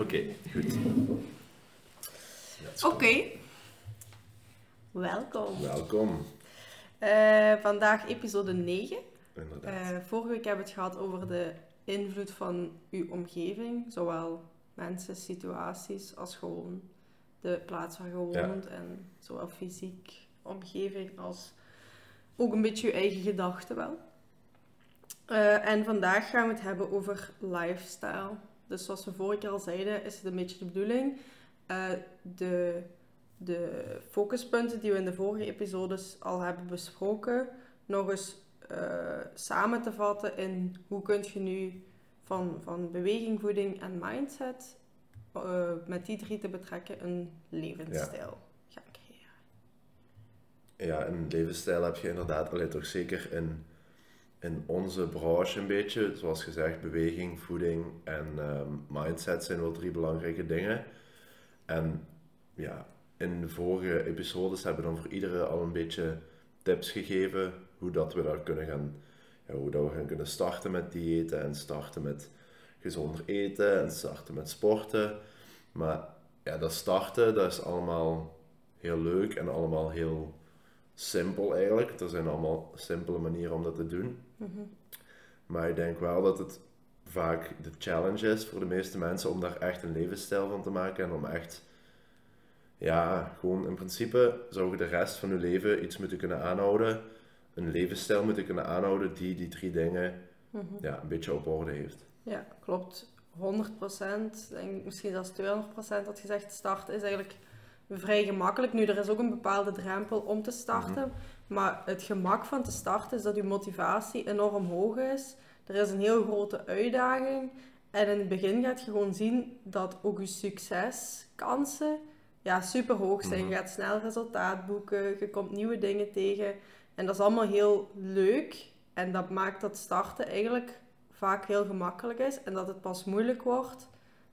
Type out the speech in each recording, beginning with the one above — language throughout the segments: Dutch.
Oké, goed. Oké. Welkom. Welkom. Eh, vandaag episode 9. Inderdaad. Eh, vorige week hebben we het gehad over de invloed van uw omgeving. Zowel mensen, situaties, als gewoon de plaats waar je woont. En zowel fysiek, omgeving, als ook een beetje je eigen gedachten wel. Eh, en vandaag gaan we het hebben over lifestyle. Dus zoals we vorige keer al zeiden, is het een beetje de bedoeling. eh, de, de focuspunten die we in de vorige episodes al hebben besproken, nog eens eh, samen te vatten in hoe kun je nu van, van beweging, voeding en mindset eh, met die drie te betrekken een levensstijl gaan creëren. Ja, een levensstijl heb je inderdaad alleen toch zeker in, in onze branche een beetje. Zoals gezegd, beweging, voeding en ehm, mindset zijn wel drie belangrijke dingen. En ja, in de vorige episodes hebben we dan voor iedere al een beetje tips gegeven hoe dat we daar kunnen gaan, hoe dat we gaan kunnen starten met diëten en starten met gezonder eten en starten met sporten. Maar ja, dat starten, dat is allemaal heel leuk en allemaal heel simpel eigenlijk. Er zijn allemaal simpele manieren om dat te doen. Maar ik denk wel dat het vaak de challenge is voor de meeste mensen om daar echt een levensstijl van te maken en om echt, ja, gewoon in principe zou je de rest van je leven iets moeten kunnen aanhouden, een levensstijl moeten kunnen aanhouden die die drie dingen ja, een beetje op orde heeft. Ja, klopt. 100%, denk, misschien zelfs 200% had gezegd, starten is eigenlijk vrij gemakkelijk. Nu, er is ook een bepaalde drempel om te starten. Maar het gemak van te starten is dat je motivatie enorm hoog is. Er is een heel grote uitdaging. En in het begin gaat je gewoon zien dat ook je succeskansen ja, super hoog zijn. Je gaat snel resultaat boeken, je komt nieuwe dingen tegen. En dat is allemaal heel leuk. En dat maakt dat starten eigenlijk vaak heel gemakkelijk is. En dat het pas moeilijk wordt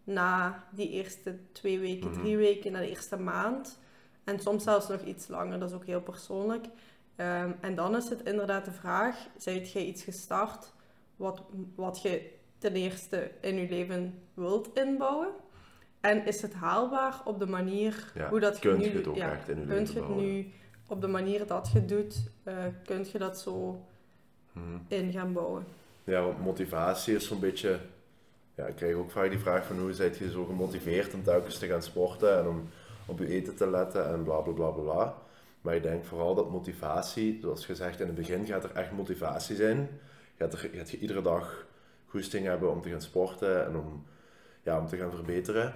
na die eerste twee weken, drie weken, na de eerste maand. En soms zelfs nog iets langer, dat is ook heel persoonlijk. Ehm, en dan is het inderdaad de vraag, zijt jij iets gestart wat, wat je ten eerste in je leven wilt inbouwen? En is het haalbaar op de manier Ja, hoe dat je kunt nu... je het ook ja, echt in je kunt leven je het nu op de manier dat je het doet, eh kunt je dat zo Mhm. in gaan bouwen? Ja, want motivatie is zo'n beetje. Ja, ik krijg ook vaak die vraag van hoe zijt je zo gemotiveerd om telkens te gaan sporten en om op je eten te letten en bla bla bla bla. bla. Maar ik denk vooral dat motivatie, zoals gezegd in het begin, gaat er echt motivatie zijn. Gaat, er, gaat je iedere dag goesting hebben om te gaan sporten en om, ja, om te gaan verbeteren.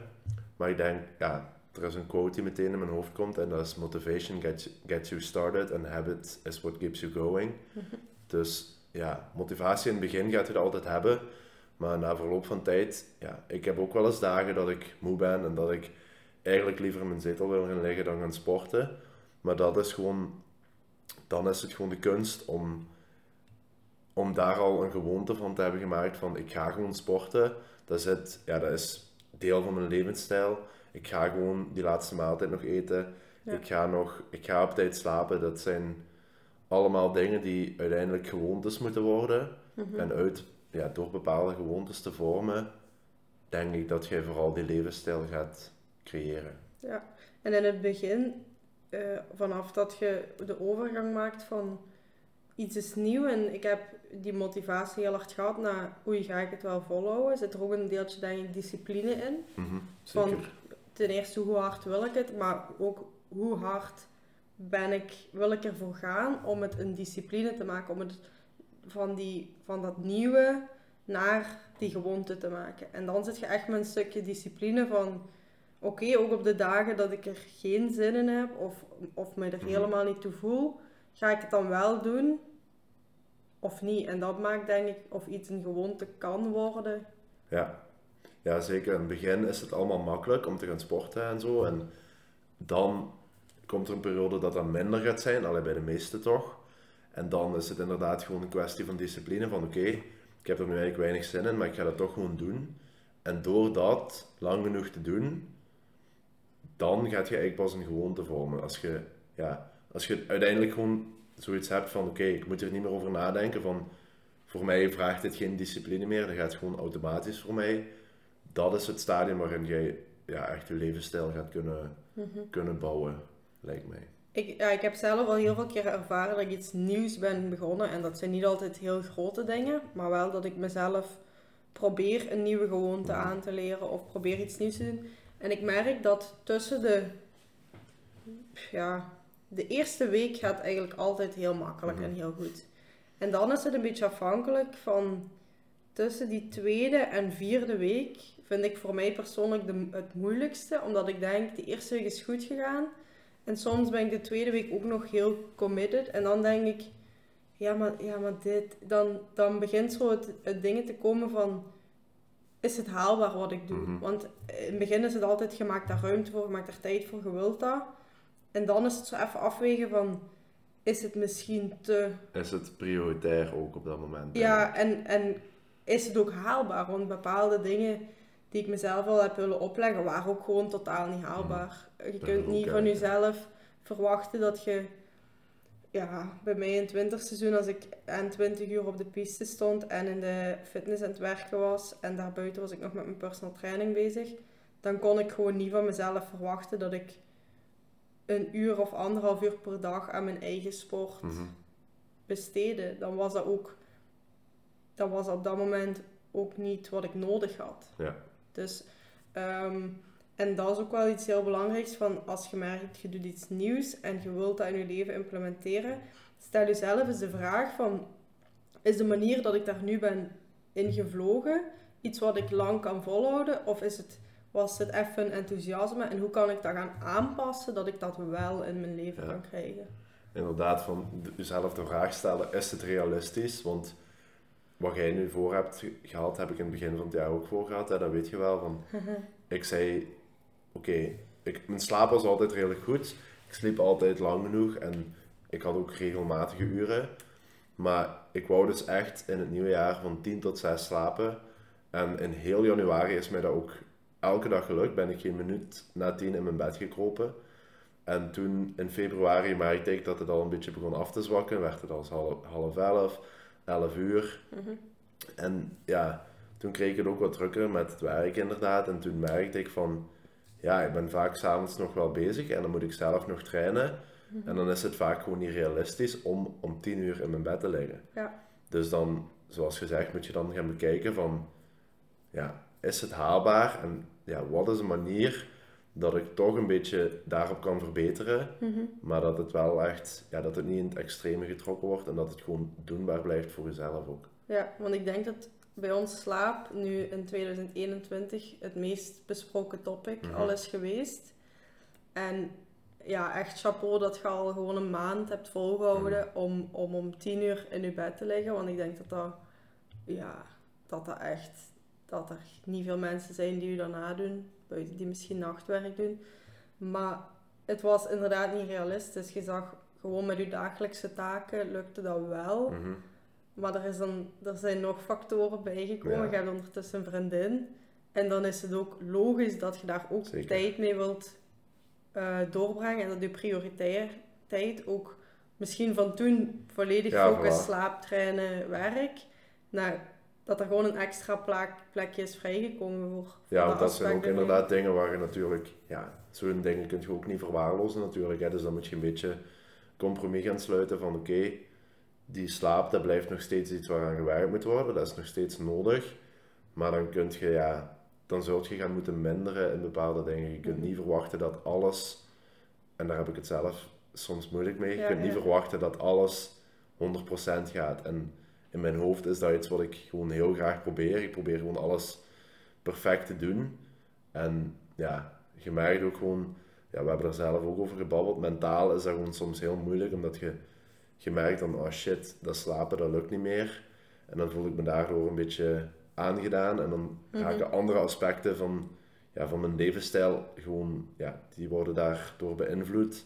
Maar ik denk, ja, er is een quote die meteen in mijn hoofd komt en dat is motivation gets, gets you started and habit is what keeps you going. Dus ja, motivatie in het begin gaat je dat altijd hebben. Maar na verloop van tijd, ja, ik heb ook wel eens dagen dat ik moe ben en dat ik eigenlijk liever in mijn zetel wil gaan liggen dan gaan sporten. Maar dat is gewoon, dan is het gewoon de kunst om, om daar al een gewoonte van te hebben gemaakt van ik ga gewoon sporten. Dat, zit, ja, dat is deel van mijn levensstijl. Ik ga gewoon die laatste maaltijd nog eten. Ja. Ik, ga nog, ik ga op tijd slapen. Dat zijn allemaal dingen die uiteindelijk gewoontes moeten worden. En uit, ja, door bepaalde gewoontes te vormen, denk ik dat jij vooral die levensstijl gaat creëren. Ja, en in het begin, eh, vanaf dat je de overgang maakt van iets is nieuw en ik heb die motivatie heel hard gehad naar hoe ga ik het wel volhouden, zit er ook een deeltje denk ik discipline in. Mhm, Van ten eerste hoe hard wil ik het, maar ook hoe hard ben ik, wil ik ervoor gaan om het een discipline te maken, om het van, die, van dat nieuwe naar die gewoonte te maken. En dan zit je echt met een stukje discipline van, oké, ook op de dagen dat ik er geen zin in heb of, of me er Mhm. helemaal niet toe voel, ga ik het dan wel doen of niet? En dat maakt denk ik of iets een gewoonte kan worden. Ja. ja, zeker. In het begin is het allemaal makkelijk om te gaan sporten en zo. En dan komt er een periode dat dat minder gaat zijn, alleen bij de meesten toch. En dan is het inderdaad gewoon een kwestie van discipline. Van oké, ik heb er nu eigenlijk weinig zin in, maar ik ga dat toch gewoon doen. En door dat lang genoeg te doen, dan gaat je eigenlijk pas een gewoonte vormen. Als je, ja, als je uiteindelijk gewoon zoiets hebt van oké, ik moet er niet meer over nadenken van voor mij vraagt dit geen discipline meer, dat gaat gewoon automatisch voor mij. dat is het stadium waarin jij ja, echt je levensstijl gaat kunnen, Mhm. kunnen bouwen, lijkt mij. Ik, ja, ik heb zelf al heel veel keer ervaren dat ik iets nieuws ben begonnen. En dat zijn niet altijd heel grote dingen, maar wel dat ik mezelf probeer een nieuwe gewoonte Mhm. aan te leren of probeer iets nieuws te doen. En ik merk dat tussen de, ja, de eerste week gaat eigenlijk altijd heel makkelijk Mhm. en heel goed. En dan is het een beetje afhankelijk van tussen die tweede en vierde week vind ik voor mij persoonlijk de, het moeilijkste. Omdat ik denk, de eerste week is goed gegaan. En soms ben ik de tweede week ook nog heel committed. En dan denk ik, ja maar, ja, maar dit... Dan, dan begint zo het, het dingen te komen van... Is het haalbaar wat ik doe? Mhm. Want in het begin is het altijd, je maakt daar ruimte voor, je maakt daar tijd voor, je wilt dat. En dan is het zo even afwegen van... Is het misschien te Is het prioritair ook op dat moment? ja, en, en is het ook haalbaar? Want bepaalde dingen die ik mezelf al heb willen opleggen, waren ook gewoon totaal niet haalbaar. Je Dat kunt niet van jezelf verwachten dat je... Ja, bij mij in het winterseizoen, als ik aan 20 uur op de piste stond en in de fitness aan het werken was, en daarbuiten was ik nog met mijn personal training bezig, dan kon ik gewoon niet van mezelf verwachten dat ik een uur of anderhalf uur per dag aan mijn eigen sport Mhm. besteden, dan was dat ook, dan was dat op dat moment ook niet wat ik nodig had. Ja. Dus, ehm, en dat is ook wel iets heel belangrijks van als je merkt, je doet iets nieuws en je wilt dat in je leven implementeren, stel jezelf eens de vraag van, is de manier dat ik daar nu ben ingevlogen iets wat ik lang kan volhouden of is het, was het even enthousiasme en hoe kan ik dat gaan aanpassen dat ik dat wel in mijn leven Ja. kan krijgen? Inderdaad, van jezelf de vraag stellen, is het realistisch? Want wat jij nu voor hebt ge- gehad, heb ik in het begin van het jaar ook voor gehad. Hè? Dat weet je wel. Van, ik zei, oké, ik mijn slaap was altijd redelijk goed. Ik sliep altijd lang genoeg en ik had ook regelmatige uren. Maar ik wou dus echt in het nieuwe jaar van 10 tot 6 slapen. En in heel januari is mij dat ook elke dag gelukt. Ben ik geen minuut na 10 in mijn bed gekropen. En toen in februari merkte ik dat het al een beetje begon af te zwakken. Werd het als half, half elf, elf uur. Mhm. En ja, toen kreeg ik het ook wat drukker met het werk inderdaad. En toen merkte ik van, ja, ik ben vaak s'avonds nog wel bezig en dan moet ik zelf nog trainen. En dan is het vaak gewoon niet realistisch om om tien uur in mijn bed te liggen. Ja. Dus dan, zoals gezegd, moet je dan gaan bekijken van, ja, is het haalbaar? En ja, wat is een manier dat ik toch een beetje daarop kan verbeteren, Mhm. maar dat het wel echt, ja, dat het niet in het extreme getrokken wordt en dat het gewoon doenbaar blijft voor jezelf ook. Ja, want ik denk dat bij ons slaap nu in 2021 het meest besproken topic Mhm. al is geweest. En ja, echt chapeau dat je al gewoon een maand hebt volgehouden Mhm. om, om om tien uur in je bed te liggen. Want ik denk dat dat, ja, dat dat echt, dat er niet veel mensen zijn die u daarna doen, die misschien nachtwerk doen. Maar het was inderdaad niet realistisch. Je zag gewoon met je dagelijkse taken lukte dat wel. Mhm. Maar er, is dan, er zijn nog factoren bijgekomen. Ja. Je hebt ondertussen een vriendin. En dan is het ook logisch dat je daar ook Zeker. tijd mee wilt eh, doorbrengen. En dat je prioriteit tijd ook misschien van toen volledig Ja, focus, voilà. slaap, trainen, werk. Naar dat er gewoon een extra plek, plekje is vrijgekomen voor, voor Ja, want dat zijn ook inderdaad dingen waar je natuurlijk, ja, zo'n dingen kun je ook niet verwaarlozen natuurlijk. Hè. Dus dan moet je een beetje compromis gaan sluiten van oké, die slaap, dat blijft nog steeds iets waaraan gewerkt moet worden, dat is nog steeds nodig. Maar dan kun je, ja, dan zult je gaan moeten minderen in bepaalde dingen. Je kunt Mhm. niet verwachten dat alles, en daar heb ik het zelf soms moeilijk mee, je Ja, kunt niet verwachten dat alles 100% gaat. En in mijn hoofd is dat iets wat ik gewoon heel graag probeer. Ik probeer gewoon alles perfect te doen. En ja, je merkt ook gewoon, ja, we hebben er zelf ook over gebabbeld, mentaal is dat gewoon soms heel moeilijk, omdat je, je merkt dan, oh shit, dat slapen, dat lukt niet meer. En dan voel ik me daardoor een beetje aangedaan en dan raken andere aspecten van, ja, van mijn levensstijl gewoon, ja, die worden daardoor beïnvloed,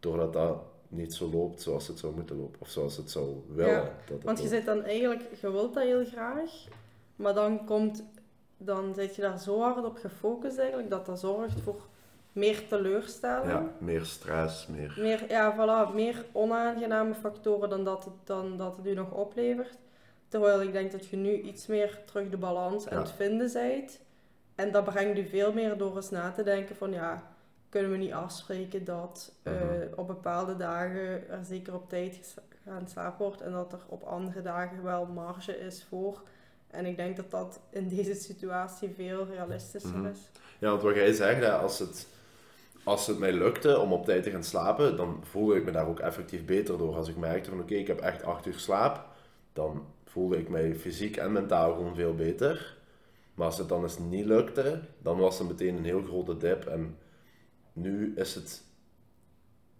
doordat dat niet zo loopt zoals het zou moeten lopen, of zoals het zou willen. Ja, dat Want je zit dan eigenlijk, je wilt dat heel graag, maar dan komt, dan zit je daar zo hard op gefocust eigenlijk, dat dat zorgt voor meer teleurstelling. Ja, meer stress, meer... Meer, ja, voilà, meer onaangename factoren dan dat, het, dan dat het u nog oplevert. Terwijl ik denk dat je nu iets meer terug de balans aan Ja. het vinden bent. en dat brengt u veel meer door eens na te denken van ja, kunnen we niet afspreken dat uh, op bepaalde dagen er zeker op tijd gaan slapen wordt en dat er op andere dagen wel marge is voor. En ik denk dat dat in deze situatie veel realistischer mhm. is. Ja, want wat jij zegt, als het, als het mij lukte om op tijd te gaan slapen, dan voelde ik me daar ook effectief beter door. Als ik merkte van oké, ik heb echt acht uur slaap, dan voelde ik mij fysiek en mentaal gewoon veel beter. Maar als het dan eens niet lukte, dan was het meteen een heel grote dip. En nu is het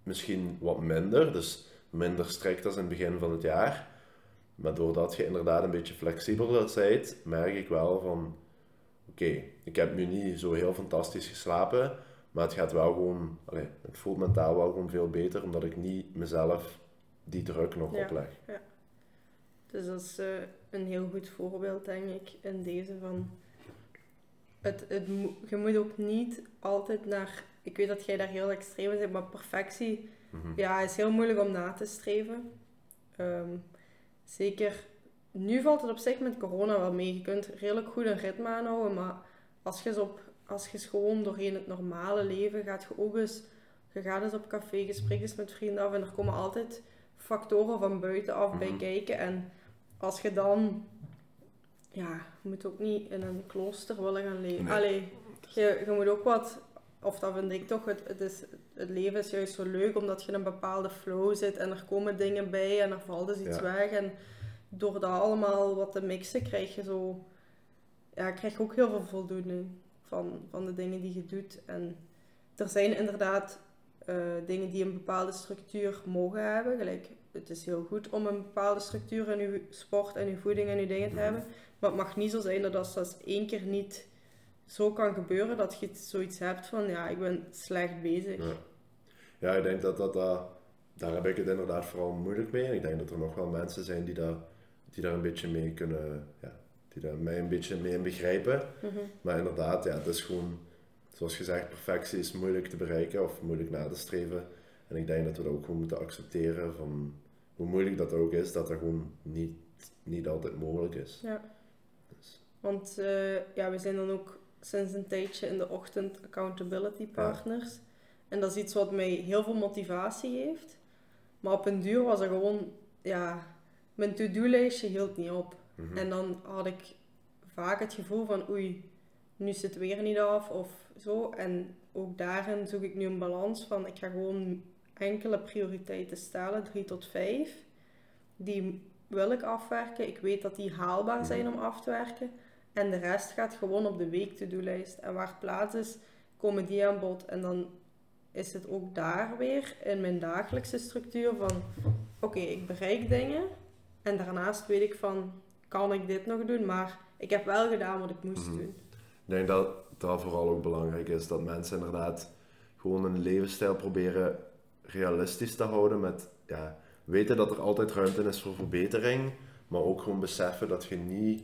misschien wat minder, dus minder strikt als in het begin van het jaar. Maar doordat je inderdaad een beetje flexibeler bent, merk ik wel van... Oké, ik heb nu niet zo heel fantastisch geslapen, maar het gaat wel gewoon... Het voelt mentaal wel gewoon veel beter, omdat ik niet mezelf die druk nog opleg. Ja. Dus dat is uh, een heel goed voorbeeld, denk ik, in deze van... Het, het, je moet ook niet altijd naar... Ik weet dat jij daar heel extreem in bent, maar perfectie mm ja, is heel moeilijk om na te streven. Um, zeker, nu valt het op zich met corona wel mee. Je kunt redelijk goed een ritme aanhouden, maar als je, op, als je gewoon doorheen het normale leven gaat, je ook eens... Je gaat eens op café, je spreekt eens met vrienden af en er komen altijd factoren van buitenaf bij mhm. kijken. En als je dan... Ja, je moet ook niet in een klooster willen gaan leven. Allee, je, je moet ook wat... Of dat vind ik toch, het, het, is, het leven is juist zo leuk omdat je in een bepaalde flow zit en er komen dingen bij en er valt dus iets weg. En door dat allemaal wat te mixen krijg je zo... Ja, krijg je ook heel veel voldoening van, van de dingen die je doet. En er zijn inderdaad uh, dingen die een bepaalde structuur mogen hebben. Gelijk, het is heel goed om een bepaalde structuur in je sport en je voeding en je dingen te hebben. Maar het mag niet zo zijn dat als dat één keer niet zo kan gebeuren, dat je zoiets hebt van, ja, ik ben slecht bezig. Ja, ja ik denk dat dat, uh, daar heb ik het inderdaad vooral moeilijk mee. En ik denk dat er nog wel mensen zijn die daar, die daar een beetje mee kunnen, ja, die daar mij een beetje mee begrijpen. Mhm. Maar inderdaad, ja, het is gewoon, zoals gezegd, perfectie is moeilijk te bereiken of moeilijk na te streven. En ik denk dat we dat ook gewoon moeten accepteren van hoe moeilijk dat ook is, dat dat gewoon niet, niet altijd mogelijk is. Ja. Dus. Want uh, ja, we zijn dan ook sinds een tijdje in de ochtend accountability partners. En dat is iets wat mij heel veel motivatie heeft. Maar op een duur was er gewoon, ja, mijn to-do-lijstje hield niet op. Mhm. En dan had ik vaak het gevoel van, oei, nu zit het weer niet af of zo. En ook daarin zoek ik nu een balans van, ik ga gewoon enkele prioriteiten stellen, drie tot vijf. Die wil ik afwerken. Ik weet dat die haalbaar mhm. zijn om af te werken. En de rest gaat gewoon op de week to-do-lijst. En waar plaats is, komen die aan bod. En dan is het ook daar weer in mijn dagelijkse structuur van... Oké, ik bereik dingen. En daarnaast weet ik van, kan ik dit nog doen? Maar ik heb wel gedaan wat ik moest mhm. doen. Ik denk dat dat vooral ook belangrijk is. Dat mensen inderdaad gewoon een levensstijl proberen realistisch te houden. Met ja, weten dat er altijd ruimte is voor verbetering. Maar ook gewoon beseffen dat je niet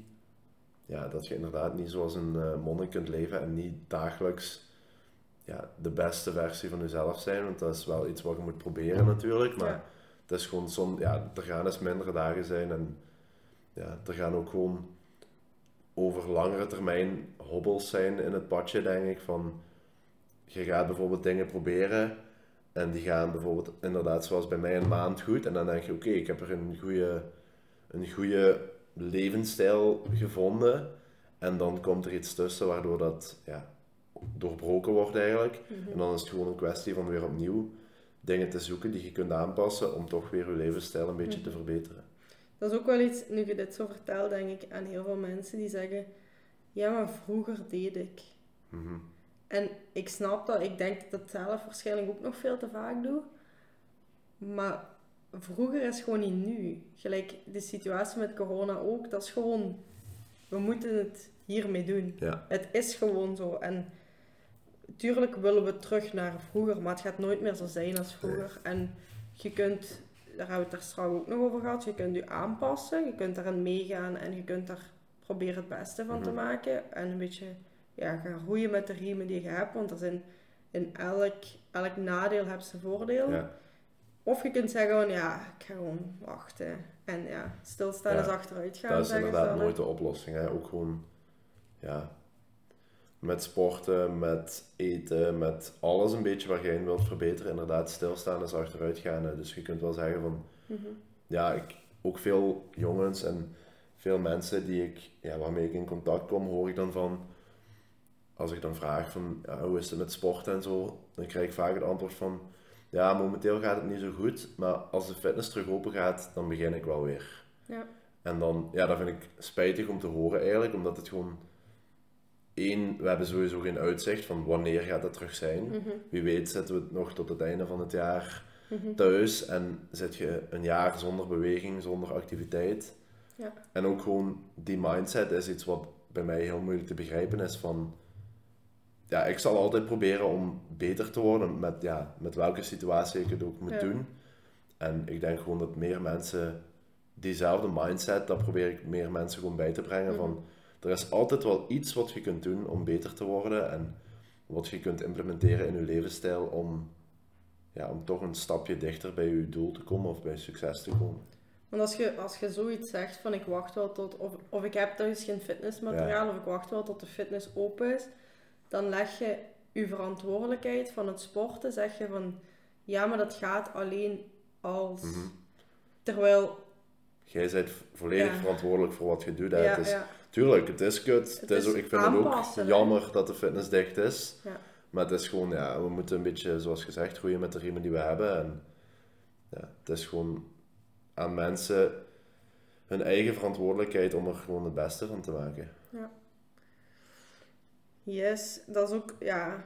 ja, dat je inderdaad niet zoals een uh, monnik kunt leven en niet dagelijks ja, de beste versie van jezelf zijn. Want dat is wel iets wat je moet proberen natuurlijk. Maar het is gewoon zo'n, ja, er gaan eens mindere dagen zijn en ja, er gaan ook gewoon over langere termijn hobbels zijn in het padje, denk ik. Van, je gaat bijvoorbeeld dingen proberen en die gaan bijvoorbeeld inderdaad zoals bij mij een maand goed. En dan denk je, oké, ik heb er een goede, een goede levensstijl gevonden. En dan komt er iets tussen waardoor dat ja, doorbroken wordt eigenlijk. Mhm. En dan is het gewoon een kwestie van weer opnieuw dingen te zoeken die je kunt aanpassen om toch weer je levensstijl een beetje te mhm. verbeteren. Dat is ook wel iets, nu je dit zo vertelt, denk ik aan heel veel mensen die zeggen: Ja, maar vroeger deed ik. Mhm. En ik snap dat, ik denk dat het zelf waarschijnlijk ook nog veel te vaak doe. Maar vroeger is gewoon niet nu. Gelijk de situatie met corona ook, dat is gewoon, we moeten het hiermee doen. Ja. Het is gewoon zo. En tuurlijk willen we terug naar vroeger, maar het gaat nooit meer zo zijn als vroeger. En je kunt, daar hebben we het er straks ook nog over gehad, je kunt je aanpassen, je kunt daarin meegaan en je kunt daar proberen het beste van te mhm. maken. En een beetje ja, gaan roeien met de riemen die je hebt, want er zijn in elk, elk nadeel hebben ze voordeel. Ja. Of je kunt zeggen, van, ja, ik ga gewoon wachten. En ja, stilstaan is achteruit gaan. Dat is inderdaad nooit de oplossing. Hè? Ook gewoon, ja, met sporten, met eten, met alles een beetje waar je in wilt verbeteren. Inderdaad, stilstaan is achteruit gaan. hè. Dus je kunt wel zeggen van, Mhm. ja, ik, ook veel jongens en veel mensen die ik, ja, waarmee ik in contact kom, hoor ik dan van, als ik dan vraag van, ja, hoe is het met sporten en zo, dan krijg ik vaak het antwoord van, ja, momenteel gaat het niet zo goed, maar als de fitness terug open gaat, dan begin ik wel weer. Ja. En dan, ja, dat vind ik spijtig om te horen eigenlijk, omdat het gewoon, één, we hebben sowieso geen uitzicht van wanneer gaat het terug zijn. Mhm. Wie weet zitten we nog tot het einde van het jaar Mhm. thuis en zit je een jaar zonder beweging, zonder activiteit. Ja. En ook gewoon die mindset is iets wat bij mij heel moeilijk te begrijpen is van... Ja, ik zal altijd proberen om beter te worden met, ja, met welke situatie ik het ook moet Ja. doen. En ik denk gewoon dat meer mensen diezelfde mindset, dat probeer ik meer mensen gewoon bij te brengen. Mhm. Van, er is altijd wel iets wat je kunt doen om beter te worden en wat je kunt implementeren in je levensstijl om, ja, om toch een stapje dichter bij je doel te komen of bij succes te komen. Want als je, als je zoiets zegt van ik wacht wel tot, of, of ik heb thuis geen fitnessmateriaal, of ik wacht wel tot de fitness open is, dan leg je je verantwoordelijkheid van het sporten, zeg je van ja, maar dat gaat alleen als. Mhm. Terwijl, Jij bent volledig Ja. verantwoordelijk voor wat je doet. Ja, het is, ja, Tuurlijk, het is kut. Het Het is ik vind het ook jammer dat de fitness dicht is. Ja. Maar het is gewoon, ja, we moeten een beetje, zoals gezegd, groeien met de riemen die we hebben. En ja, het is gewoon aan mensen hun eigen verantwoordelijkheid om er gewoon het beste van te maken. Yes, dat is ook, ja,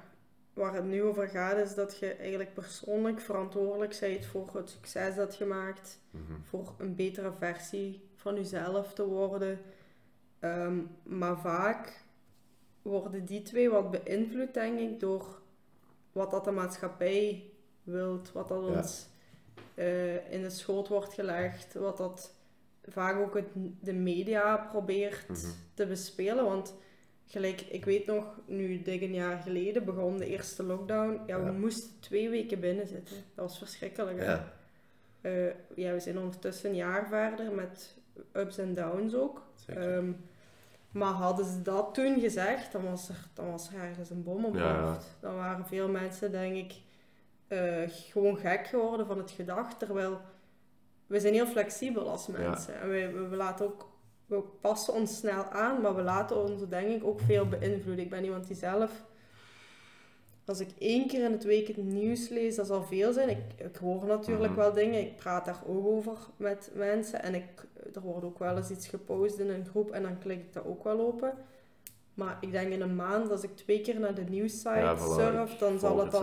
waar het nu over gaat, is dat je eigenlijk persoonlijk verantwoordelijk bent voor het succes dat je maakt. Mhm. voor een betere versie van jezelf te worden. Ehm, maar vaak worden die twee wat beïnvloed, denk ik, door wat dat de maatschappij wilt, wat dat Ja. ons eh, in de schoot wordt gelegd, wat dat vaak ook het, de media probeert Mhm. te bespelen. Want gelijk, ik weet nog, nu dik een jaar geleden begon de eerste lockdown. Ja, we Ja. moesten twee weken binnen zitten. Dat was verschrikkelijk. hè? Ja, Eh, ja, we zijn ondertussen een jaar verder met ups en downs ook. Ehm, maar hadden ze dat toen gezegd, dan was er, dan was er ergens een bom op Ja, ja. hoofd. Dan waren veel mensen, denk ik, eh, gewoon gek geworden van het gedacht. Terwijl we zijn heel flexibel als mensen. En we, we, we laten ook, we passen ons snel aan, maar we laten ons, denk ik, ook veel beïnvloeden. Ik ben iemand die zelf als ik één keer in het week het nieuws lees, dat zal veel zijn. Ik, ik hoor natuurlijk Mhm. wel dingen, ik praat daar ook over met mensen. En ik, er wordt ook wel eens iets gepost in een groep en dan klik ik dat ook wel open. Maar ik denk in een maand, als ik twee keer naar de nieuwssite Ja, voilà, surf, dan zal, het dat,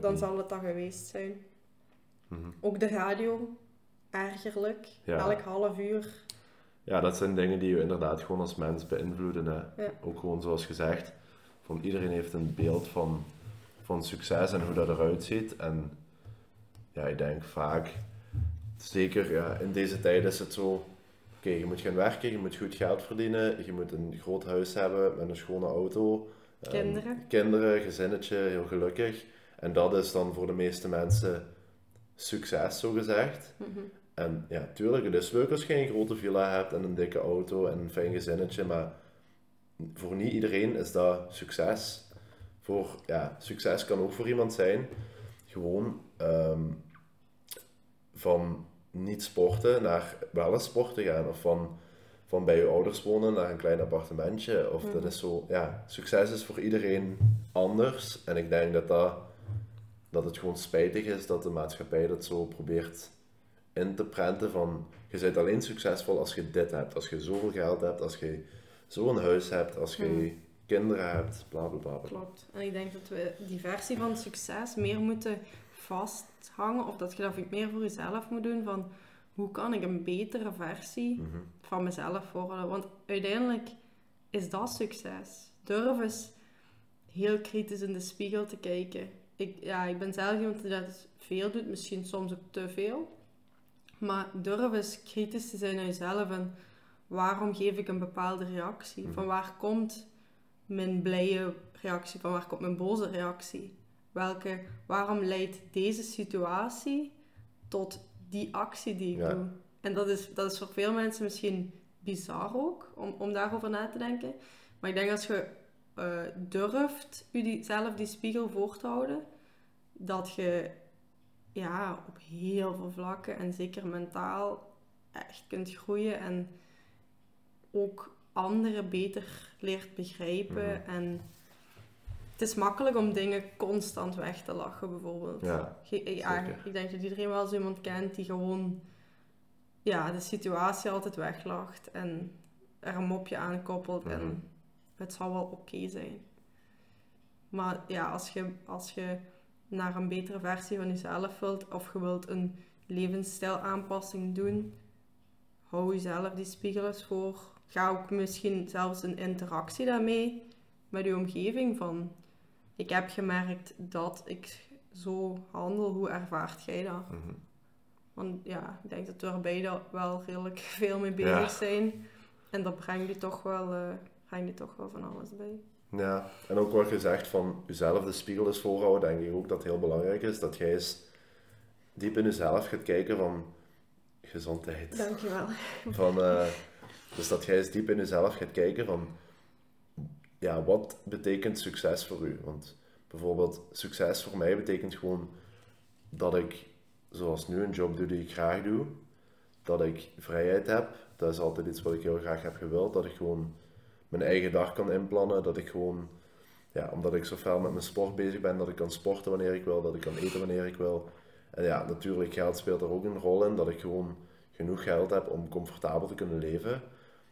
dan zal het dat geweest zijn. Mhm. Ook de radio, ergerlijk. Ja. Elk half uur. Ja, dat zijn dingen die je inderdaad gewoon als mens beïnvloeden. Hè. Ja. Ook gewoon zoals gezegd, van iedereen heeft een beeld van, van succes en hoe dat eruit ziet. En ja, ik denk vaak, zeker ja, in deze tijd is het zo, oké, je moet gaan werken, je moet goed geld verdienen, je moet een groot huis hebben met een schone auto. ehm, Kinderen. kinderen, gezinnetje, heel gelukkig. En dat is dan voor de meeste mensen succes, zo gezegd. Mhm. En ja, tuurlijk, het is leuk als je een grote villa hebt en een dikke auto en een fijn gezinnetje, maar voor niet iedereen is dat succes. Voor, ja, succes kan ook voor iemand zijn, gewoon ehm, van niet sporten naar wel eens sporten gaan, of van, van bij je ouders wonen naar een klein appartementje. Of dat Mhm. is zo, ja, succes is voor iedereen anders. En ik denk dat, dat, dat het gewoon spijtig is dat de maatschappij dat zo probeert in te prenten van je bent alleen succesvol als je dit hebt, als je zoveel geld hebt, als je zo'n huis hebt, als je Hmm. kinderen hebt, bla bla bla. bla. Klopt. En ik denk dat we die versie van succes meer moeten vasthangen, of dat je dat meer voor jezelf moet doen, van hoe kan ik een betere versie Mhm. van mezelf worden. Want uiteindelijk is dat succes. Durf eens heel kritisch in de spiegel te kijken. Ik, ja, ik ben zelf iemand die dat veel doet, misschien soms ook te veel. Maar durf eens kritisch te zijn naar jezelf en waarom geef ik een bepaalde reactie? Mhm. Van waar komt mijn blije reactie? Van waar komt mijn boze reactie? Welke, waarom leidt deze situatie tot die actie die ik Ja. doe? En dat is, dat is voor veel mensen misschien bizar ook, om, om daarover na te denken. Maar ik denk als je eh, durft u die, zelf die spiegel voor te houden, dat je ja, op heel veel vlakken en zeker mentaal echt kunt groeien en ook anderen beter leert begrijpen. Mhm. En het is makkelijk om dingen constant weg te lachen, bijvoorbeeld. Ja, ik denk dat iedereen wel zo iemand kent die gewoon ja, de situatie altijd weglacht en er een mopje aan koppelt Mhm. en het zal wel oké zijn. Maar ja, als je, als je naar een betere versie van jezelf wilt of je wilt een levensstijlaanpassing doen, hou jezelf die spiegel eens voor. Ga ook misschien zelfs een interactie daarmee met je omgeving van ik heb gemerkt dat ik zo handel, hoe ervaart jij dat? Mhm. Want ja, ik denk dat we er beide wel redelijk veel mee bezig Ja. zijn. En dat brengt je toch wel, eh brengt je toch wel van alles bij. Ja, en ook wat je zegt van jezelf de spiegel eens voorhouden, denk ik ook dat het heel belangrijk is dat jij eens diep in jezelf gaat kijken van gezondheid. Dankjewel. Van, eh, dus dat jij eens diep in jezelf gaat kijken van, ja, wat betekent succes voor u? Want bijvoorbeeld, succes voor mij betekent gewoon dat ik, zoals nu, een job doe die ik graag doe. Dat ik vrijheid heb. Dat is altijd iets wat ik heel graag heb gewild. Dat ik gewoon mijn eigen dag kan inplannen. Dat ik gewoon, ja, omdat ik zo fel met mijn sport bezig ben, dat ik kan sporten wanneer ik wil. Dat ik kan eten wanneer ik wil. En ja, natuurlijk, geld speelt er ook een rol in. Dat ik gewoon genoeg geld heb om comfortabel te kunnen leven.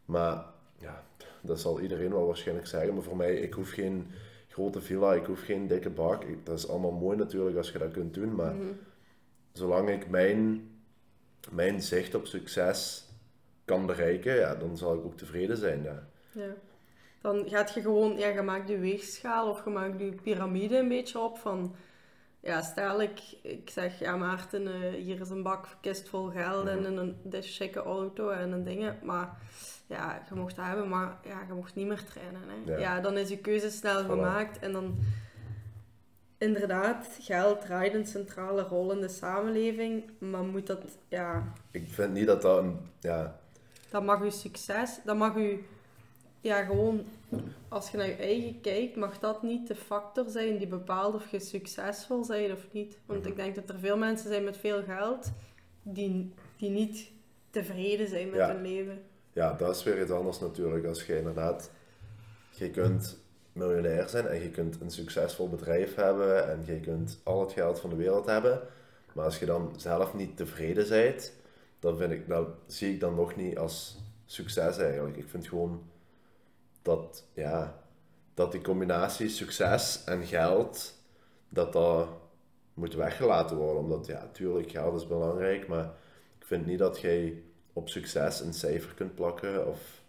Maar ja, dat zal iedereen wel waarschijnlijk zeggen. Maar voor mij, ik hoef geen grote villa, ik hoef geen dikke bak. Ik- dat is allemaal mooi natuurlijk als je dat kunt doen. Maar Mhm. zolang ik mijn, mijn zicht op succes kan bereiken, ja, dan zal ik ook tevreden zijn. Ja. Ja. Dan gaat je gewoon, ja, je maakt je weegschaal of je maakt je piramide een beetje op van, ja, stel ik, ik zeg, ja Maarten, eh, hier is een bak kist vol geld en Mhm. een, een auto en een dingen, maar ja, je mocht dat hebben, maar ja, je mocht niet meer trainen. Hè. Ja. Ja. dan is je keuze snel Voilà. gemaakt en dan, inderdaad, geld draait een centrale rol in de samenleving, maar moet dat, ja, Ik vind niet dat dat een... Ja, dat mag je succes, dat mag je, ja, gewoon, als je naar je eigen kijkt, mag dat niet de factor zijn die bepaalt of je succesvol bent of niet. Want Mhm. ik denk dat er veel mensen zijn met veel geld die, die niet tevreden zijn met Ja. hun leven. ja, dat is weer iets anders natuurlijk. Als je inderdaad... Je kunt miljonair zijn en je kunt een succesvol bedrijf hebben en je kunt al het geld van de wereld hebben. Maar als je dan zelf niet tevreden bent, dan vind ik, dat zie ik dan nog niet als succes eigenlijk. Ik vind gewoon dat, ja, dat die combinatie succes en geld, dat dat moet weggelaten worden. Omdat, ja, natuurlijk, geld is belangrijk, maar ik vind niet dat jij op succes een cijfer kunt plakken of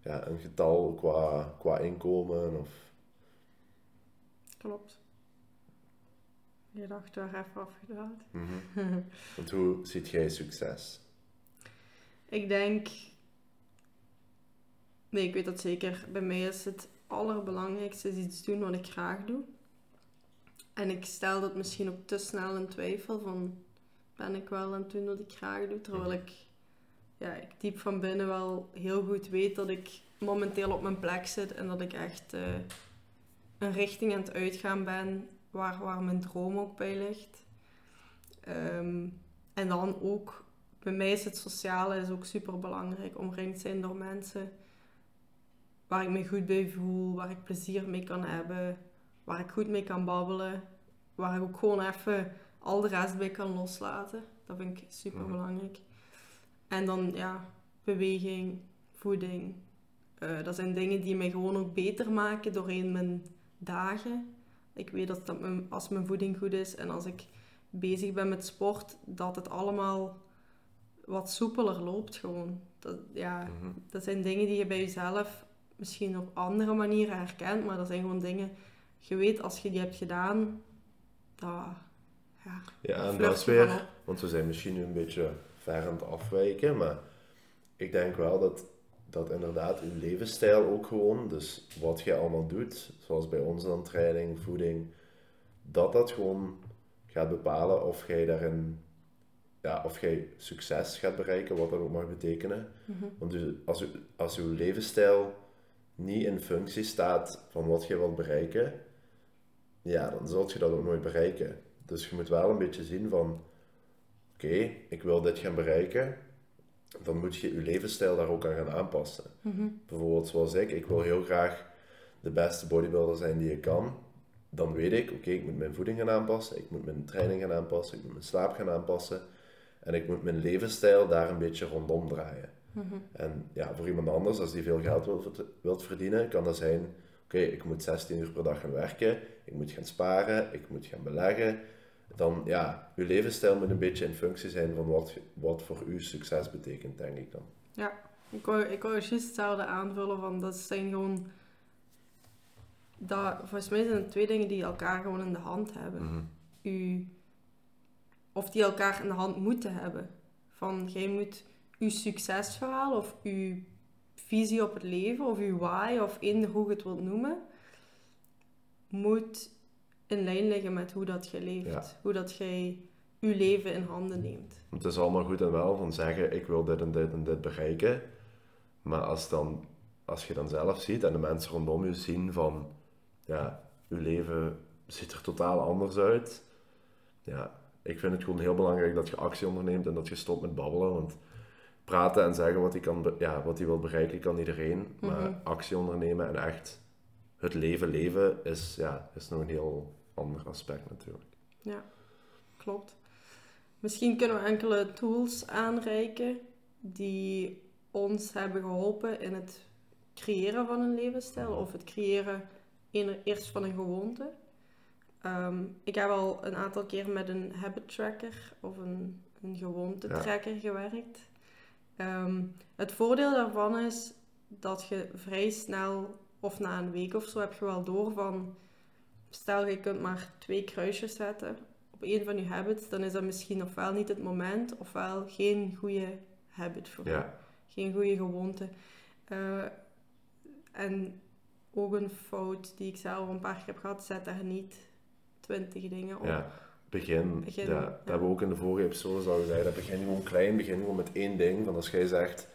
ja, een getal qua, qua inkomen. Of, Klopt. Je dacht waar even afgedwaald. Mhm. Want hoe ziet jij succes? Ik denk... Nee, ik weet dat zeker. Bij mij is het allerbelangrijkste is iets doen wat ik graag doe. En ik stel dat misschien ook te snel in twijfel van... Ben ik wel aan het doen wat ik graag doe? Terwijl ik, ja, ik diep van binnen wel heel goed weet dat ik momenteel op mijn plek zit. En dat ik echt eh, een richting aan het uitgaan ben waar, waar mijn droom ook bij ligt. Ehm, en dan ook bij mij is het sociale is ook super belangrijk. Omringd zijn door mensen waar ik me goed bij voel, waar ik plezier mee kan hebben, waar ik goed mee kan babbelen, waar ik ook gewoon even al de rest bij kan loslaten. Dat vind ik super belangrijk. En dan ja, beweging, voeding. Eh, dat zijn dingen die mij gewoon ook beter maken doorheen mijn dagen. Ik weet dat, dat mijn, als mijn voeding goed is en als ik bezig ben met sport, dat het allemaal wat soepeler loopt gewoon. Dat, ja, Mhm. dat zijn dingen die je bij jezelf misschien op andere manieren herkent, maar dat zijn gewoon dingen, je weet als je die hebt gedaan, dat, ja, Ja, en dat is je weer, want we zijn misschien nu een beetje ver aan het afwijken, maar ik denk wel dat, dat inderdaad uw levensstijl ook gewoon, dus wat je allemaal doet, zoals bij ons dan training, voeding, dat dat gewoon gaat bepalen of jij daarin, ja, of jij succes gaat bereiken, wat dat ook mag betekenen. Mhm. Want u, als, u, als uw levensstijl niet in functie staat van wat je wilt bereiken, ja, dan zult je dat ook nooit bereiken. Dus je moet wel een beetje zien van, oké, ik wil dit gaan bereiken, dan moet je je levensstijl daar ook aan gaan aanpassen. Bijvoorbeeld zoals ik, ik wil heel graag de beste bodybuilder zijn die ik kan. Dan weet ik, oké, ik moet mijn voeding gaan aanpassen, ik moet mijn training gaan aanpassen, ik moet mijn slaap gaan aanpassen. En ik moet mijn levensstijl daar een beetje rondom draaien. En ja, voor iemand anders, als die veel geld wil, wilt verdienen, kan dat zijn, oké, ik moet 16 uur per dag gaan werken, ik moet gaan sparen, ik moet gaan beleggen. Dan, ja, uw levensstijl moet een beetje in functie zijn van wat, wat voor u succes betekent, denk ik dan. Ja, ik wou, ik wou juist hetzelfde aanvullen van, dat zijn gewoon... Dat, volgens mij zijn het twee dingen die elkaar gewoon in de hand hebben. Mhm. u, of die elkaar in de hand moeten hebben. Van, jij moet uw succesverhaal of uw visie op het leven of uw why of eender hoe je het wilt noemen, moet in lijn liggen met hoe dat je leeft. Ja. Hoe dat jij uw leven in handen neemt. Het is allemaal goed en wel van zeggen, ik wil dit en dit en dit bereiken. Maar als, dan, als je dan zelf ziet en de mensen rondom je zien van, ja, uw leven ziet er totaal anders uit. Ja, ik vind het gewoon heel belangrijk dat je actie onderneemt en dat je stopt met babbelen. Want praten en zeggen wat hij, kan, ja, wat hij wil bereiken kan iedereen. Maar Mhm. actie ondernemen en echt het leven leven is, ja, is nog een heel ander aspect natuurlijk. Ja, klopt. Misschien kunnen we enkele tools aanreiken die ons hebben geholpen in het creëren van een levensstijl of het creëren een- eerst van een gewoonte. Ehm, ik heb al een aantal keer met een habit tracker of een, een gewoonte Ja. tracker gewerkt. Ehm, het voordeel daarvan is dat je vrij snel, of na een week of zo, heb je wel door van stel je kunt maar twee kruisjes zetten op een van je habits, dan is dat misschien ofwel niet het moment, ofwel geen goede habit voor je. Geen goede gewoonte. Eh, en ook een fout die ik zelf een paar keer heb gehad, zet daar niet twintig dingen op. ja. Begin, Begin, ja, ja. dat hebben we ook in de vorige episodes al gezegd. Dat begin gewoon klein, begin gewoon met één ding. Van als jij zegt,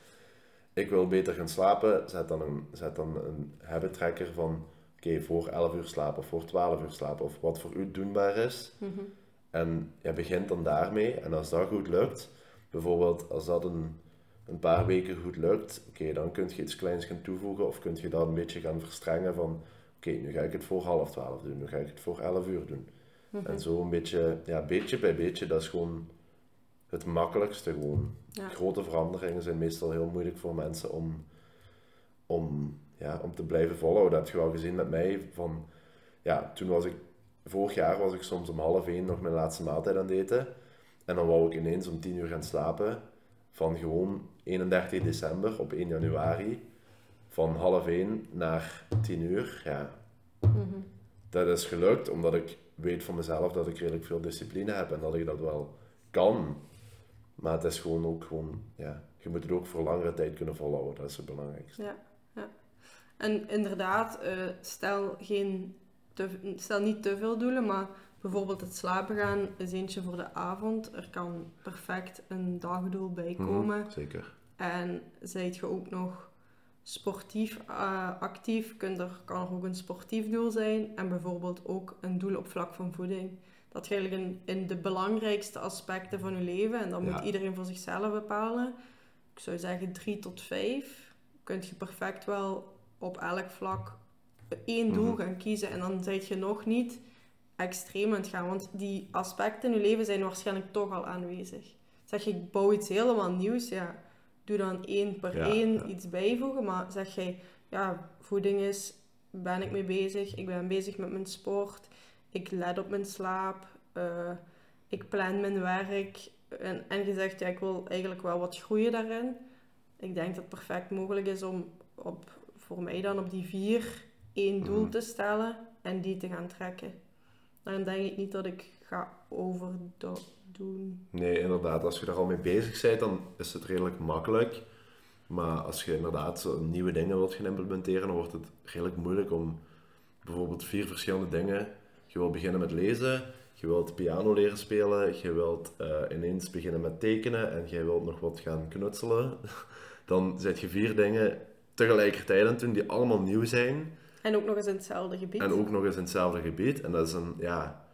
ik wil beter gaan slapen, zet dan een, zet dan een habit tracker van, oké, voor 11 uur slapen of voor 12 uur slapen, of wat voor u doenbaar is. Mhm. En je begint dan daarmee. En als dat goed lukt, bijvoorbeeld als dat een, een paar weken goed lukt, oké, dan kun je iets kleins gaan toevoegen of kun je dat een beetje gaan verstrengen van, oké, nu ga ik het voor half twaalf doen, nu ga ik het voor 11 uur doen. Mhm. En zo een beetje, ja, beetje bij beetje, dat is gewoon het makkelijkste gewoon. Ja. Grote veranderingen zijn meestal heel moeilijk voor mensen om, om, ja, om te blijven volhouden. Dat heb je wel gezien met mij. Van, ja, toen was ik, vorig jaar was ik soms om half één nog mijn laatste maaltijd aan het eten. En dan wou ik ineens om tien uur gaan slapen. Van gewoon 31 december op 1 januari. Van half één naar 10 uur. Ja, Mhm. dat is gelukt omdat ik weet van mezelf dat ik redelijk veel discipline heb en dat ik dat wel kan. Maar het is gewoon ook gewoon, ja, je moet het ook voor langere tijd kunnen volhouden. Dat is het belangrijkste. Ja, ja. En inderdaad, eh, stel, geen te, stel niet te veel doelen, maar bijvoorbeeld het slapen gaan is eentje voor de avond. Er kan perfect een dagdoel bij komen. Mhm, zeker. En zijt je ook nog sportief eh, actief, kunt er, kan er ook een sportief doel zijn. En bijvoorbeeld ook een doel op vlak van voeding. Dat je eigenlijk in, in de belangrijkste aspecten van je leven, en dat Ja. moet iedereen voor zichzelf bepalen. Ik zou zeggen drie tot vijf. Kun je perfect wel op elk vlak één doel Mhm. gaan kiezen. En dan zijt je nog niet extreem aan het gaan. Want die aspecten in je leven zijn waarschijnlijk toch al aanwezig. Zeg je, ik bouw iets helemaal nieuws, ja, doe dan één per één iets bijvoegen. Maar zeg jij, ja, voeding is, ben ik mee bezig, ik ben bezig met mijn sport, ik let op mijn slaap, eh, ik plan mijn werk. En, en je zegt, ja, ik wil eigenlijk wel wat groeien daarin. Ik denk dat het perfect mogelijk is om op, voor mij dan op die vier één doel Mhm. te stellen en die te gaan trekken. Dan denk ik niet dat ik ga overdoen. Nee, inderdaad. Als je er al mee bezig bent, dan is het redelijk makkelijk. Maar als je inderdaad zo nieuwe dingen wilt gaan implementeren, dan wordt het redelijk moeilijk om bijvoorbeeld vier verschillende dingen. Je wilt beginnen met lezen, je wilt piano leren spelen, je wilt eh, ineens beginnen met tekenen en je wilt nog wat gaan knutselen. Dan zet je vier dingen tegelijkertijd aan doen die allemaal nieuw zijn. En ook nog eens in hetzelfde gebied. En ook nog eens in hetzelfde gebied. En dat is een, ja,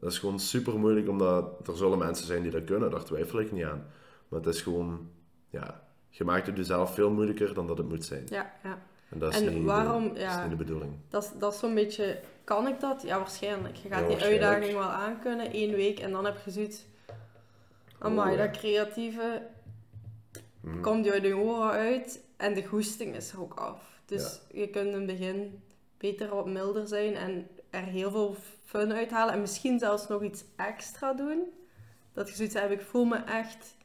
dat is gewoon super moeilijk, omdat er zullen mensen zijn die dat kunnen, daar twijfel ik niet aan. Maar het is gewoon, ja, je maakt het jezelf veel moeilijker dan dat het moet zijn. Ja, ja. En dat is, En niet, waarom- de, is ja. niet de bedoeling. Dat, is- dat is zo'n beetje... Kan ik dat? Ja, waarschijnlijk. Je gaat Ja, die uitdaging wel aankunnen, één week, en dan heb je zoiets... Amai, Oh, ja. dat creatieve Mhm. komt je uit je oren uit en de goesting is er ook af. Dus je kunt in het begin beter wat milder zijn en er heel veel fun uithalen. En misschien zelfs nog iets extra doen. Dat je zoiets hebt, ik voel me echt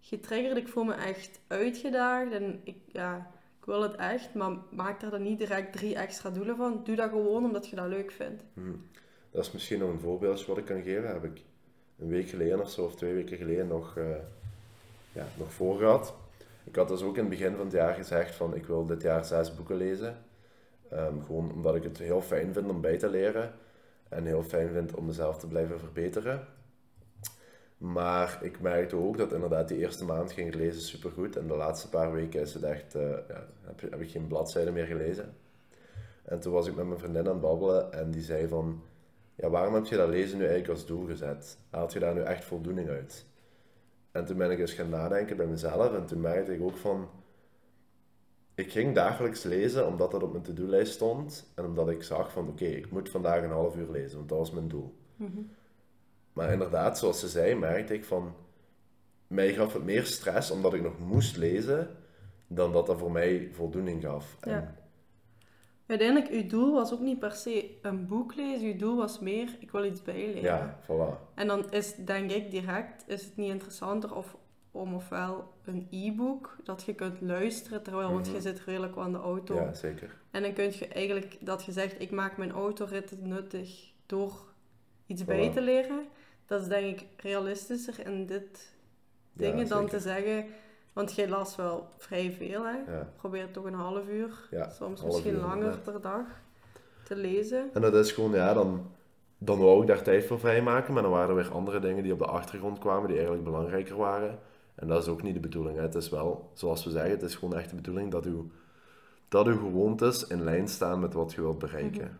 getriggerd, ik voel me echt uitgedaagd. En ik, ja, ik wil het echt, maar maak er dan niet direct drie extra doelen van. Doe dat gewoon omdat je dat leuk vindt. Mhm. Dat is misschien nog een voorbeeldje wat ik kan geven. Heb ik een week geleden of zo, of twee weken geleden nog, eh, ja, nog voor gehad. Ik had dus ook in het begin van het jaar gezegd van ik wil dit jaar zes boeken lezen. Ehm, gewoon omdat ik het heel fijn vind om bij te leren. En heel fijn vind om mezelf te blijven verbeteren. Maar ik merkte ook dat inderdaad die eerste maand ging lezen supergoed. En de laatste paar weken is het echt, eh, ja, heb, heb ik geen bladzijde meer gelezen. En toen was ik met mijn vriendin aan het babbelen en die zei van... Ja, waarom heb je dat lezen nu eigenlijk als doel gezet? Haalt je daar nu echt voldoening uit? En toen ben ik eens gaan nadenken bij mezelf en toen merkte ik ook van... Ik ging dagelijks lezen omdat dat op mijn to-do-lijst stond. En omdat ik zag van, oké, ik moet vandaag een half uur lezen, want dat was mijn doel. Maar inderdaad, zoals ze zei, merkte ik van... Mij gaf het meer stress omdat ik nog moest lezen, dan dat dat voor mij voldoening gaf. En- Ja. Uiteindelijk, uw doel was ook niet per se een boek lezen. Uw doel was meer, ik wil iets bijleren. ja, voilà. En dan is, denk ik, direct, is het niet interessanter of, om ofwel een e-book, dat je kunt luisteren, terwijl, want Mhm. je zit redelijk aan de auto. Ja, zeker. En dan kun je eigenlijk, dat je zegt, ik maak mijn autorit nuttig door iets bij te leren. Dat is denk ik realistischer in dit Ja, dingen dan te zeggen, want jij las wel vrij veel, hè. Ja. Probeer toch een half uur, Ja, soms half misschien uur, langer per dag te lezen. En dat is gewoon, ja, dan, dan wou ik daar tijd voor vrijmaken, maar dan waren er weer andere dingen die op de achtergrond kwamen, die eigenlijk belangrijker waren. En dat is ook niet de bedoeling. Hè. Het is wel, zoals we zeggen, het is gewoon echt de bedoeling dat uw, dat uw gewoontes in lijn staan met wat je wilt bereiken.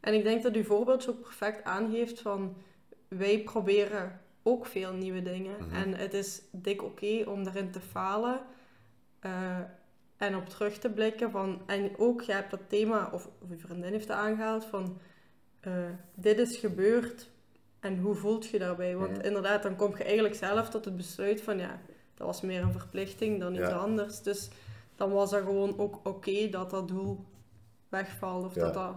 En ik denk dat uw voorbeeldje ook perfect aangeeft van wij proberen ook veel nieuwe dingen. Mhm. En het is dik oké om daarin te falen eh, en op terug te blikken. Van, en ook, je hebt dat thema, of, of uw vriendin heeft het aangehaald, van eh, dit is gebeurd en hoe voelt je daarbij? Want inderdaad, dan kom je eigenlijk zelf tot het besluit van ja, dat was meer een verplichting dan iets Ja. anders. Dus dan was dat gewoon ook oké dat dat doel wegvalt of Ja. dat dat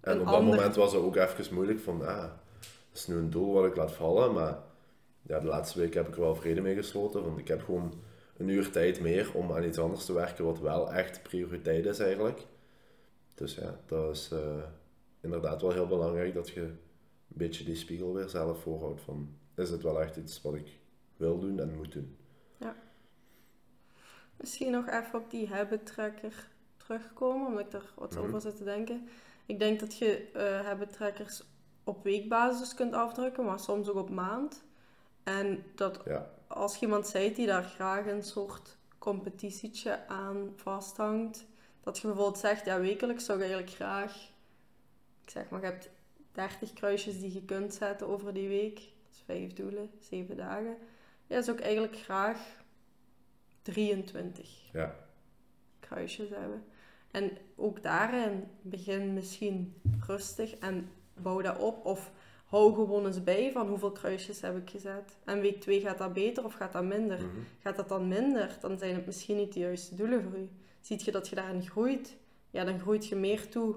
En op dat ander- moment was het ook even moeilijk van, ah, dat is nu een doel wat ik laat vallen, maar ja, de laatste week heb ik er wel vrede mee gesloten, want ik heb gewoon een uur tijd meer om aan iets anders te werken wat wel echt prioriteit is eigenlijk. Dus ja, dat is eh, inderdaad wel heel belangrijk dat je een beetje die spiegel weer zelf voorhoudt van, is het wel echt iets wat ik wil doen en moet doen? Misschien nog even op die habit tracker terugkomen, omdat ik daar wat Mhm. over zit te denken. Ik denk dat je habit trackers op weekbasis kunt afdrukken, maar soms ook op maand. En dat Ja, als je iemand zijt die daar graag een soort competitietje aan vasthangt, dat je bijvoorbeeld zegt, ja, wekelijks zou ik eigenlijk graag, ik zeg maar, je hebt 30 kruisjes die je kunt zetten over die week, dat is vijf doelen, zeven dagen. Ja, zou ik eigenlijk graag 23 ja, kruisjes hebben. En ook daarin begin misschien rustig en bouw dat op. Of hou gewoon eens bij van hoeveel kruisjes heb ik gezet. En week 2 gaat dat beter of gaat dat minder? mhm. Gaat dat dan minder, dan zijn het misschien niet de juiste doelen voor u. Ziet je dat je daarin groeit, ja, dan groeit je meer toe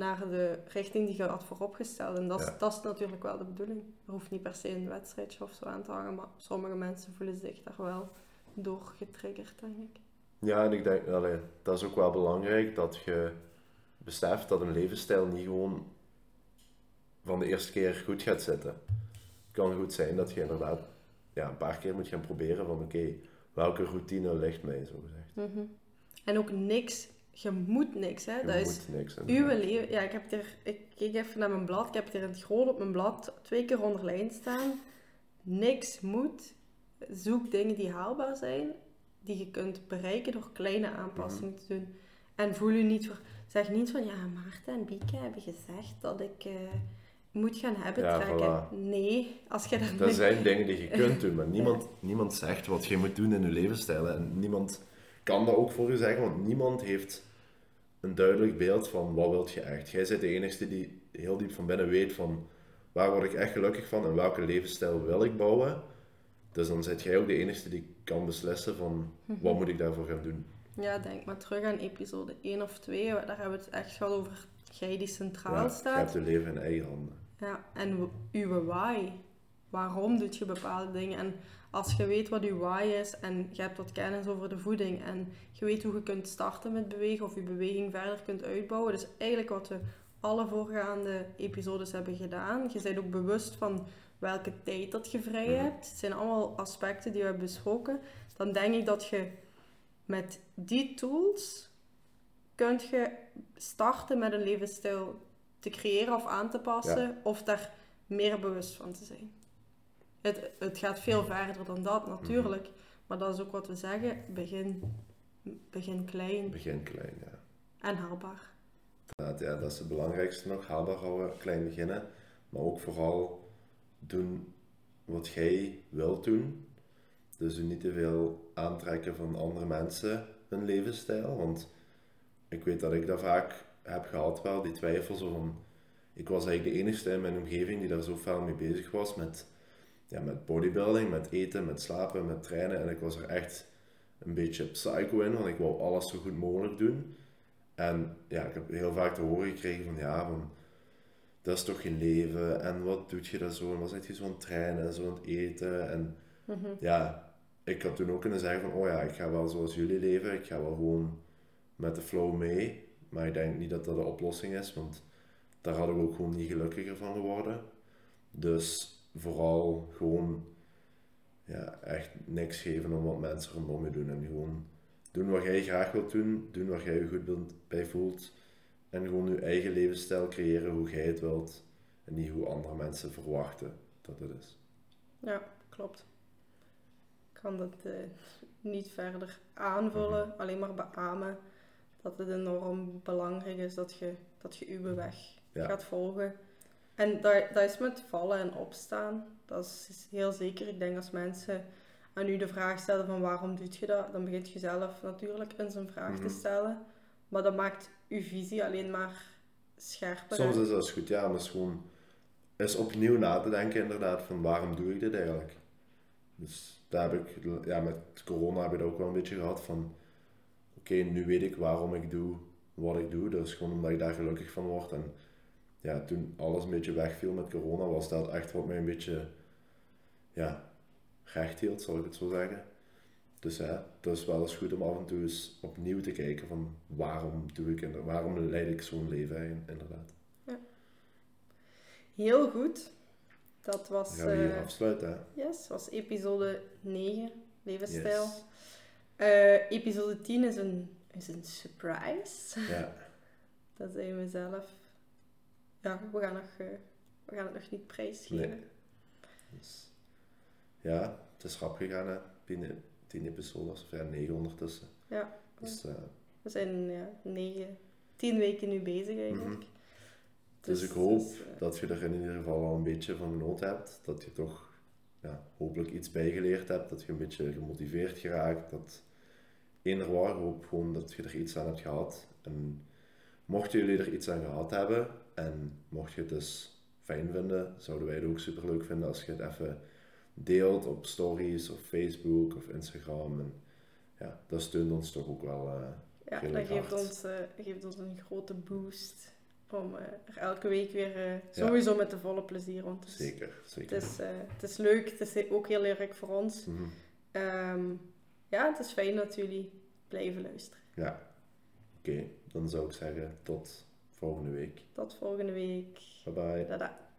naar de richting die je had vooropgesteld. En dat is, Ja. dat is natuurlijk wel de bedoeling. Er hoeft niet per se een wedstrijdje of zo aan te hangen, maar sommige mensen voelen zich daar wel door getriggerd, denk ik. Ja, en ik denk, allee, dat is ook wel belangrijk dat je beseft dat een levensstijl niet gewoon van de eerste keer goed gaat zitten. Het kan goed zijn dat je inderdaad ja, een paar keer moet gaan proberen van oké, welke routine ligt mij, zo gezegd. Mhm. En ook niks, je moet niks, hè. Je dat is moet niks. uw leven. Ja, ik heb hier, ik keek even naar mijn blad, ik heb hier in het groot op mijn blad twee keer onderlijnd staan. Niks moet. Zoek dingen die haalbaar zijn. die je kunt bereiken door kleine aanpassingen te doen. En voel je niet voor... Zeg niet van, ja, Maarten en Bieke hebben gezegd dat ik eh, moet gaan hebben Ja, trekken. voilà. Nee, als je daar Dat niet- zijn dingen die je kunt doen, maar niemand, niemand zegt wat je moet doen in je levensstijl. En niemand kan dat ook voor je zeggen, want niemand heeft een duidelijk beeld van wat wilt je echt. Jij bent de enige die heel diep van binnen weet van waar word ik echt gelukkig van en welke levensstijl wil ik bouwen. Dus dan zit jij ook de enige die kan beslissen van wat moet ik daarvoor gaan doen. Ja, denk maar terug aan episode 1 of 2. Daar hebben we het echt gehad over jij die centraal Ja, je staat. hebt je leven in eigen handen. Ja, en uw why. Waarom doet je bepaalde dingen? En als je weet wat uw why is en je hebt wat kennis over de voeding en je weet hoe je kunt starten met bewegen of je beweging verder kunt uitbouwen. Dus eigenlijk wat we alle voorgaande episodes hebben gedaan. Je bent ook bewust van welke tijd dat je vrij Mhm. hebt. Het zijn allemaal aspecten die we hebben besproken. Dan denk ik dat je met die tools kunt je starten met een levensstijl te creëren of aan te passen, of daar meer bewust van te zijn. Het, het gaat veel verder dan dat natuurlijk, maar dat is ook wat we zeggen: begin, begin klein Begin klein, ja. en haalbaar. Inderdaad, ja, dat is het belangrijkste nog. Haalbaar houden, klein beginnen. Maar ook vooral doen wat jij wilt doen. Dus niet te veel aantrekken van andere mensen hun levensstijl. Want ik weet dat ik dat vaak heb gehad wel, die twijfel zo van... Ik was eigenlijk de enige in mijn omgeving die daar zo fel mee bezig was met, ja, met bodybuilding, met eten, met slapen, met trainen. En ik was er echt een beetje psycho in, want ik wou alles zo goed mogelijk doen. En ja, ik heb heel vaak te horen gekregen van ja, van, dat is toch geen leven en wat doet je dat zo en wat zit je zo aan het trainen en zo aan het eten en Mhm. ja, ik had toen ook kunnen zeggen van oh ja, ik ga wel zoals jullie leven, ik ga wel gewoon met de flow mee, maar ik denk niet dat dat de oplossing is, want daar hadden we ook gewoon niet gelukkiger van geworden. Dus vooral gewoon ja, echt niks geven om wat mensen rondom je doen en gewoon doen wat jij graag wilt doen, doen waar jij je goed bij voelt en gewoon je eigen levensstijl creëren hoe jij het wilt en niet hoe andere mensen verwachten dat het is. Ja, klopt. Ik kan dat eh, niet verder aanvullen, alleen maar beamen dat het enorm belangrijk is dat je, dat je uw weg Ja. gaat volgen. En dat, dat is met vallen en opstaan. Dat is, is heel zeker. Ik denk als mensen aan u de vraag stellen van waarom doet je dat, dan begint je zelf natuurlijk eens een vraag Mhm. te stellen. Maar dat maakt uw visie alleen maar scherper. Soms is dat goed, ja, maar is gewoon eens opnieuw na te denken inderdaad van waarom doe ik dit eigenlijk. Dus daar heb ik, ja, met corona heb ik dat ook wel een beetje gehad van oké, nu weet ik waarom ik doe wat ik doe, dus gewoon omdat ik daar gelukkig van word. En ja, toen alles een beetje wegviel met corona, was dat echt wat mij een beetje ja, recht hield, zal ik het zo zeggen. Dus ja, het is wel eens goed om af en toe eens opnieuw te kijken van waarom doe ik en waarom leid ik zo'n leven eigenlijk, inderdaad. Heel goed. Dat Dan was, gaan we hier eh, afsluiten. Hè? yes, was episode 9, levensstijl. Yes. Eh, episode 10 is een, is een surprise. Ja, Dat zijn we zelf. Ja, we gaan, nog, eh, we gaan het nog niet prijsgeven. nee. Dus, ja, het is rap gegaan hè. Tien, tien episodes, of ja, negen ondertussen. Ja. Dus, eh, We zijn ja, negen, tien weken nu bezig eigenlijk. Mhm. dus ik het hoop eh, dat je er in ieder geval al een beetje van genoten hebt. Dat je toch ja, hopelijk iets bijgeleerd hebt. Dat je een beetje gemotiveerd geraakt. Dat eender waar hoop gewoon dat je er iets aan hebt gehad. En mochten jullie er iets aan gehad hebben en mocht je het dus fijn vinden, zouden wij het ook super leuk vinden als je het even deelt op stories of Facebook of Instagram. En ja, dat steunt ons toch ook wel. eh, ja, dat geeft hard. ons, eh, geeft ons een grote boost om eh, er elke week weer sowieso met de volle plezier rond te zeker, Het zeker. is, eh, het is leuk, het is ook heel leuk voor ons. Mhm. Ehm, ja, het is fijn dat jullie blijven luisteren. Ja, oké. Dan zou ik zeggen tot volgende week. Tot volgende week. Bye bye. Tada.